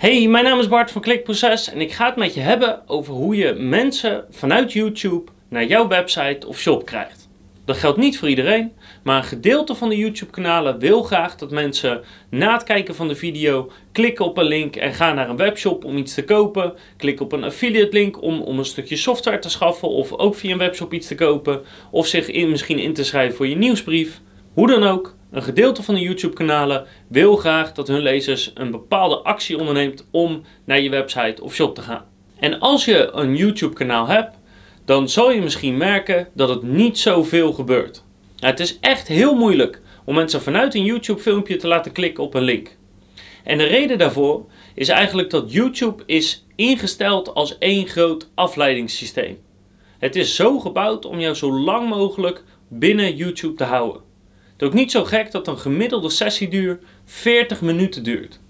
Hey, mijn naam is Bart van Klikproces en ik ga het met je hebben over hoe je mensen vanuit YouTube naar jouw website of shop krijgt. Dat geldt niet voor iedereen, maar een gedeelte van de YouTube-kanalen wil graag dat mensen na het kijken van de video klikken op een link en gaan naar een webshop om iets te kopen. Klikken op een affiliate link om, om een stukje software te schaffen of ook via een webshop iets te kopen. Of zich in, misschien in te schrijven voor je nieuwsbrief. Hoe dan ook, een gedeelte van de YouTube-kanalen wil graag dat hun lezers een bepaalde actie onderneemt om naar je website of shop te gaan. En als je een YouTube-kanaal hebt, dan zal je misschien merken dat het niet zoveel gebeurt. het is echt heel moeilijk om mensen vanuit een YouTube-filmpje te laten klikken op een link. En de reden daarvoor is eigenlijk dat YouTube is ingesteld als één groot afleidingssysteem. Het is zo gebouwd om jou zo lang mogelijk binnen YouTube te houden. Het is ook niet zo gek dat een gemiddelde sessieduur 40 minuten duurt.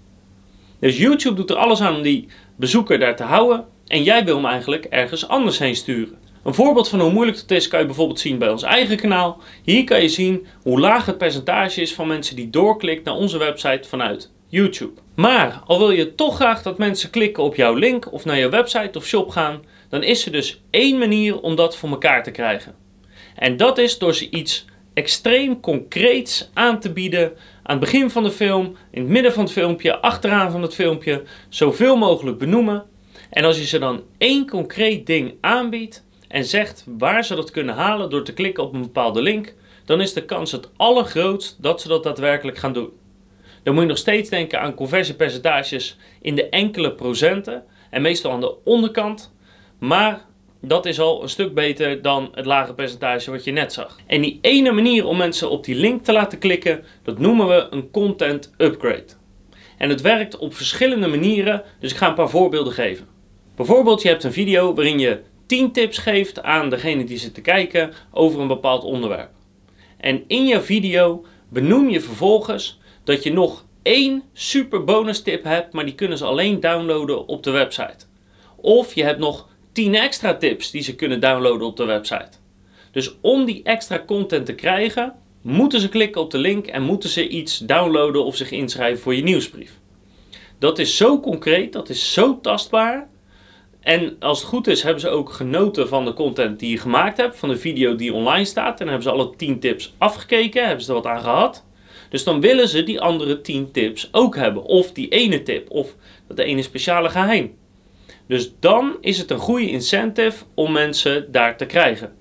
Dus YouTube doet er alles aan om die bezoeker daar te houden en jij wil hem eigenlijk ergens anders heen sturen. Een voorbeeld van hoe moeilijk het is kan je bijvoorbeeld zien bij ons eigen kanaal. Hier kan je zien hoe laag het percentage is van mensen die doorklikt naar onze website vanuit YouTube. Maar al wil je toch graag dat mensen klikken op jouw link of naar je website of shop gaan, dan is er dus één manier om dat voor elkaar te krijgen. En dat is door ze iets extreem concreets aan te bieden aan het begin van de film, in het midden van het filmpje, achteraan van het filmpje, zoveel mogelijk benoemen. En als je ze dan één concreet ding aanbiedt en zegt waar ze dat kunnen halen door te klikken op een bepaalde link, dan is de kans het allergrootst dat ze dat daadwerkelijk gaan doen. Dan moet je nog steeds denken aan conversiepercentages in de enkele procenten en meestal aan de onderkant. Maar dat is al een stuk beter dan het lage percentage wat je net zag. En die ene manier om mensen op die link te laten klikken, dat noemen we een content upgrade. En het werkt op verschillende manieren, dus ik ga een paar voorbeelden geven. Bijvoorbeeld, je hebt een video waarin je 10 tips geeft aan degene die zit te kijken over een bepaald onderwerp. En in jouw video benoem je vervolgens dat je nog één super bonus tip hebt, maar die kunnen ze alleen downloaden op de website. Of je hebt nog 10 extra tips die ze kunnen downloaden op de website. Dus om die extra content te krijgen, moeten ze klikken op de link en moeten ze iets downloaden of zich inschrijven voor je nieuwsbrief. Dat is zo concreet, dat is zo tastbaar. En als het goed is, hebben ze ook genoten van de content die je gemaakt hebt, van de video die online staat. En hebben ze alle 10 tips afgekeken, hebben ze er wat aan gehad. Dus dan willen ze die andere 10 tips ook hebben. Of die ene tip, of dat ene speciale geheim. Dus dan is het een goede incentive om mensen daar te krijgen.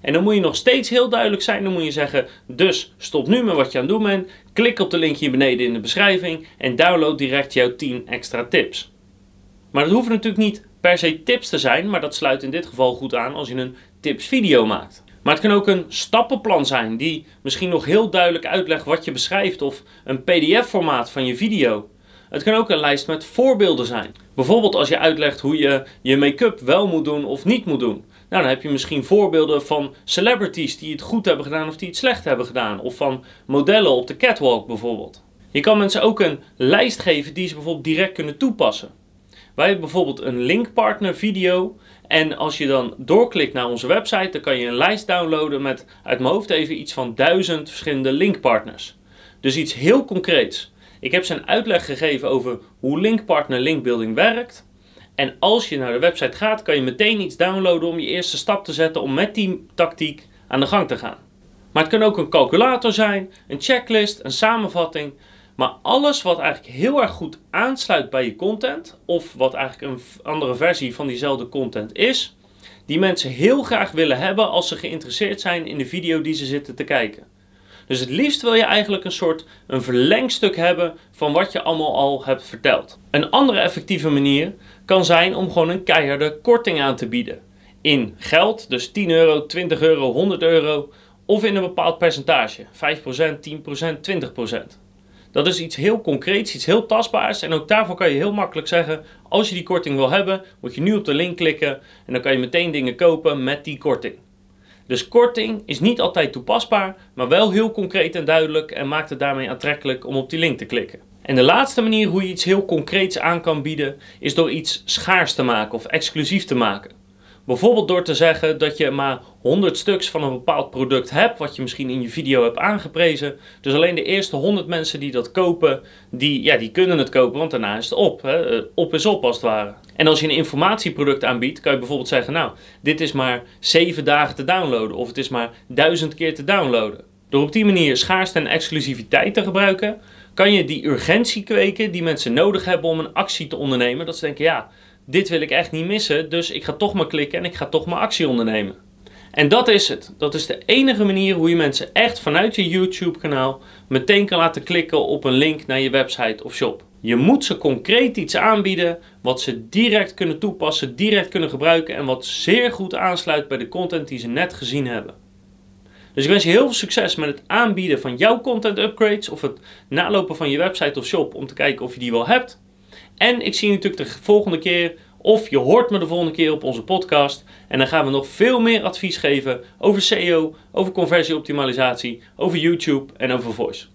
En dan moet je nog steeds heel duidelijk zijn. Dan moet je zeggen: Dus stop nu met wat je aan het doen bent. Klik op de link hier beneden in de beschrijving. En download direct jouw 10 extra tips. Maar dat hoeven natuurlijk niet per se tips te zijn. Maar dat sluit in dit geval goed aan als je een tipsvideo maakt. Maar het kan ook een stappenplan zijn die misschien nog heel duidelijk uitlegt wat je beschrijft. Of een PDF-formaat van je video. Het kan ook een lijst met voorbeelden zijn. Bijvoorbeeld als je uitlegt hoe je je make-up wel moet doen of niet moet doen. Nou, dan heb je misschien voorbeelden van celebrities die het goed hebben gedaan of die het slecht hebben gedaan. Of van modellen op de catwalk bijvoorbeeld. Je kan mensen ook een lijst geven die ze bijvoorbeeld direct kunnen toepassen. Wij hebben bijvoorbeeld een linkpartner video. En als je dan doorklikt naar onze website, dan kan je een lijst downloaden met uit mijn hoofd even iets van duizend verschillende linkpartners. Dus iets heel concreets. Ik heb ze een uitleg gegeven over hoe Linkpartner Linkbuilding werkt. En als je naar de website gaat, kan je meteen iets downloaden om je eerste stap te zetten om met die tactiek aan de gang te gaan. Maar het kan ook een calculator zijn, een checklist, een samenvatting. Maar alles wat eigenlijk heel erg goed aansluit bij je content, of wat eigenlijk een andere versie van diezelfde content is, die mensen heel graag willen hebben als ze geïnteresseerd zijn in de video die ze zitten te kijken. Dus het liefst wil je eigenlijk een soort een verlengstuk hebben van wat je allemaal al hebt verteld. Een andere effectieve manier kan zijn om gewoon een keiharde korting aan te bieden. In geld, dus 10 euro, 20 euro, 100 euro, of in een bepaald percentage, 5%, 10%, 20%. Dat is iets heel concreets, iets heel tastbaars. En ook daarvoor kan je heel makkelijk zeggen: als je die korting wil hebben, moet je nu op de link klikken en dan kan je meteen dingen kopen met die korting. Dus korting is niet altijd toepasbaar, maar wel heel concreet en duidelijk en maakt het daarmee aantrekkelijk om op die link te klikken. En de laatste manier hoe je iets heel concreets aan kan bieden, is door iets schaars te maken of exclusief te maken. Bijvoorbeeld door te zeggen dat je maar 100 stuks van een bepaald product hebt, wat je misschien in je video hebt aangeprezen. Dus alleen de eerste 100 mensen die dat kopen, die, ja, die kunnen het kopen, want daarna is het op. Hè? Eh, op is op als het ware. En als je een informatieproduct aanbiedt, kan je bijvoorbeeld zeggen, nou, dit is maar 7 dagen te downloaden of het is maar 1000 keer te downloaden. Door op die manier schaarste en exclusiviteit te gebruiken, kan je die urgentie kweken die mensen nodig hebben om een actie te ondernemen. Dat ze denken, ja, dit wil ik echt niet missen, dus ik ga toch maar klikken en ik ga toch maar actie ondernemen. En dat is het. Dat is de enige manier hoe je mensen echt vanuit je YouTube-kanaal meteen kan laten klikken op een link naar je website of shop. Je moet ze concreet iets aanbieden wat ze direct kunnen toepassen, direct kunnen gebruiken en wat zeer goed aansluit bij de content die ze net gezien hebben. Dus ik wens je heel veel succes met het aanbieden van jouw content upgrades of het nalopen van je website of shop om te kijken of je die wel hebt. En ik zie je natuurlijk de volgende keer of je hoort me de volgende keer op onze podcast. En dan gaan we nog veel meer advies geven over SEO, over conversieoptimalisatie, over YouTube en over voice.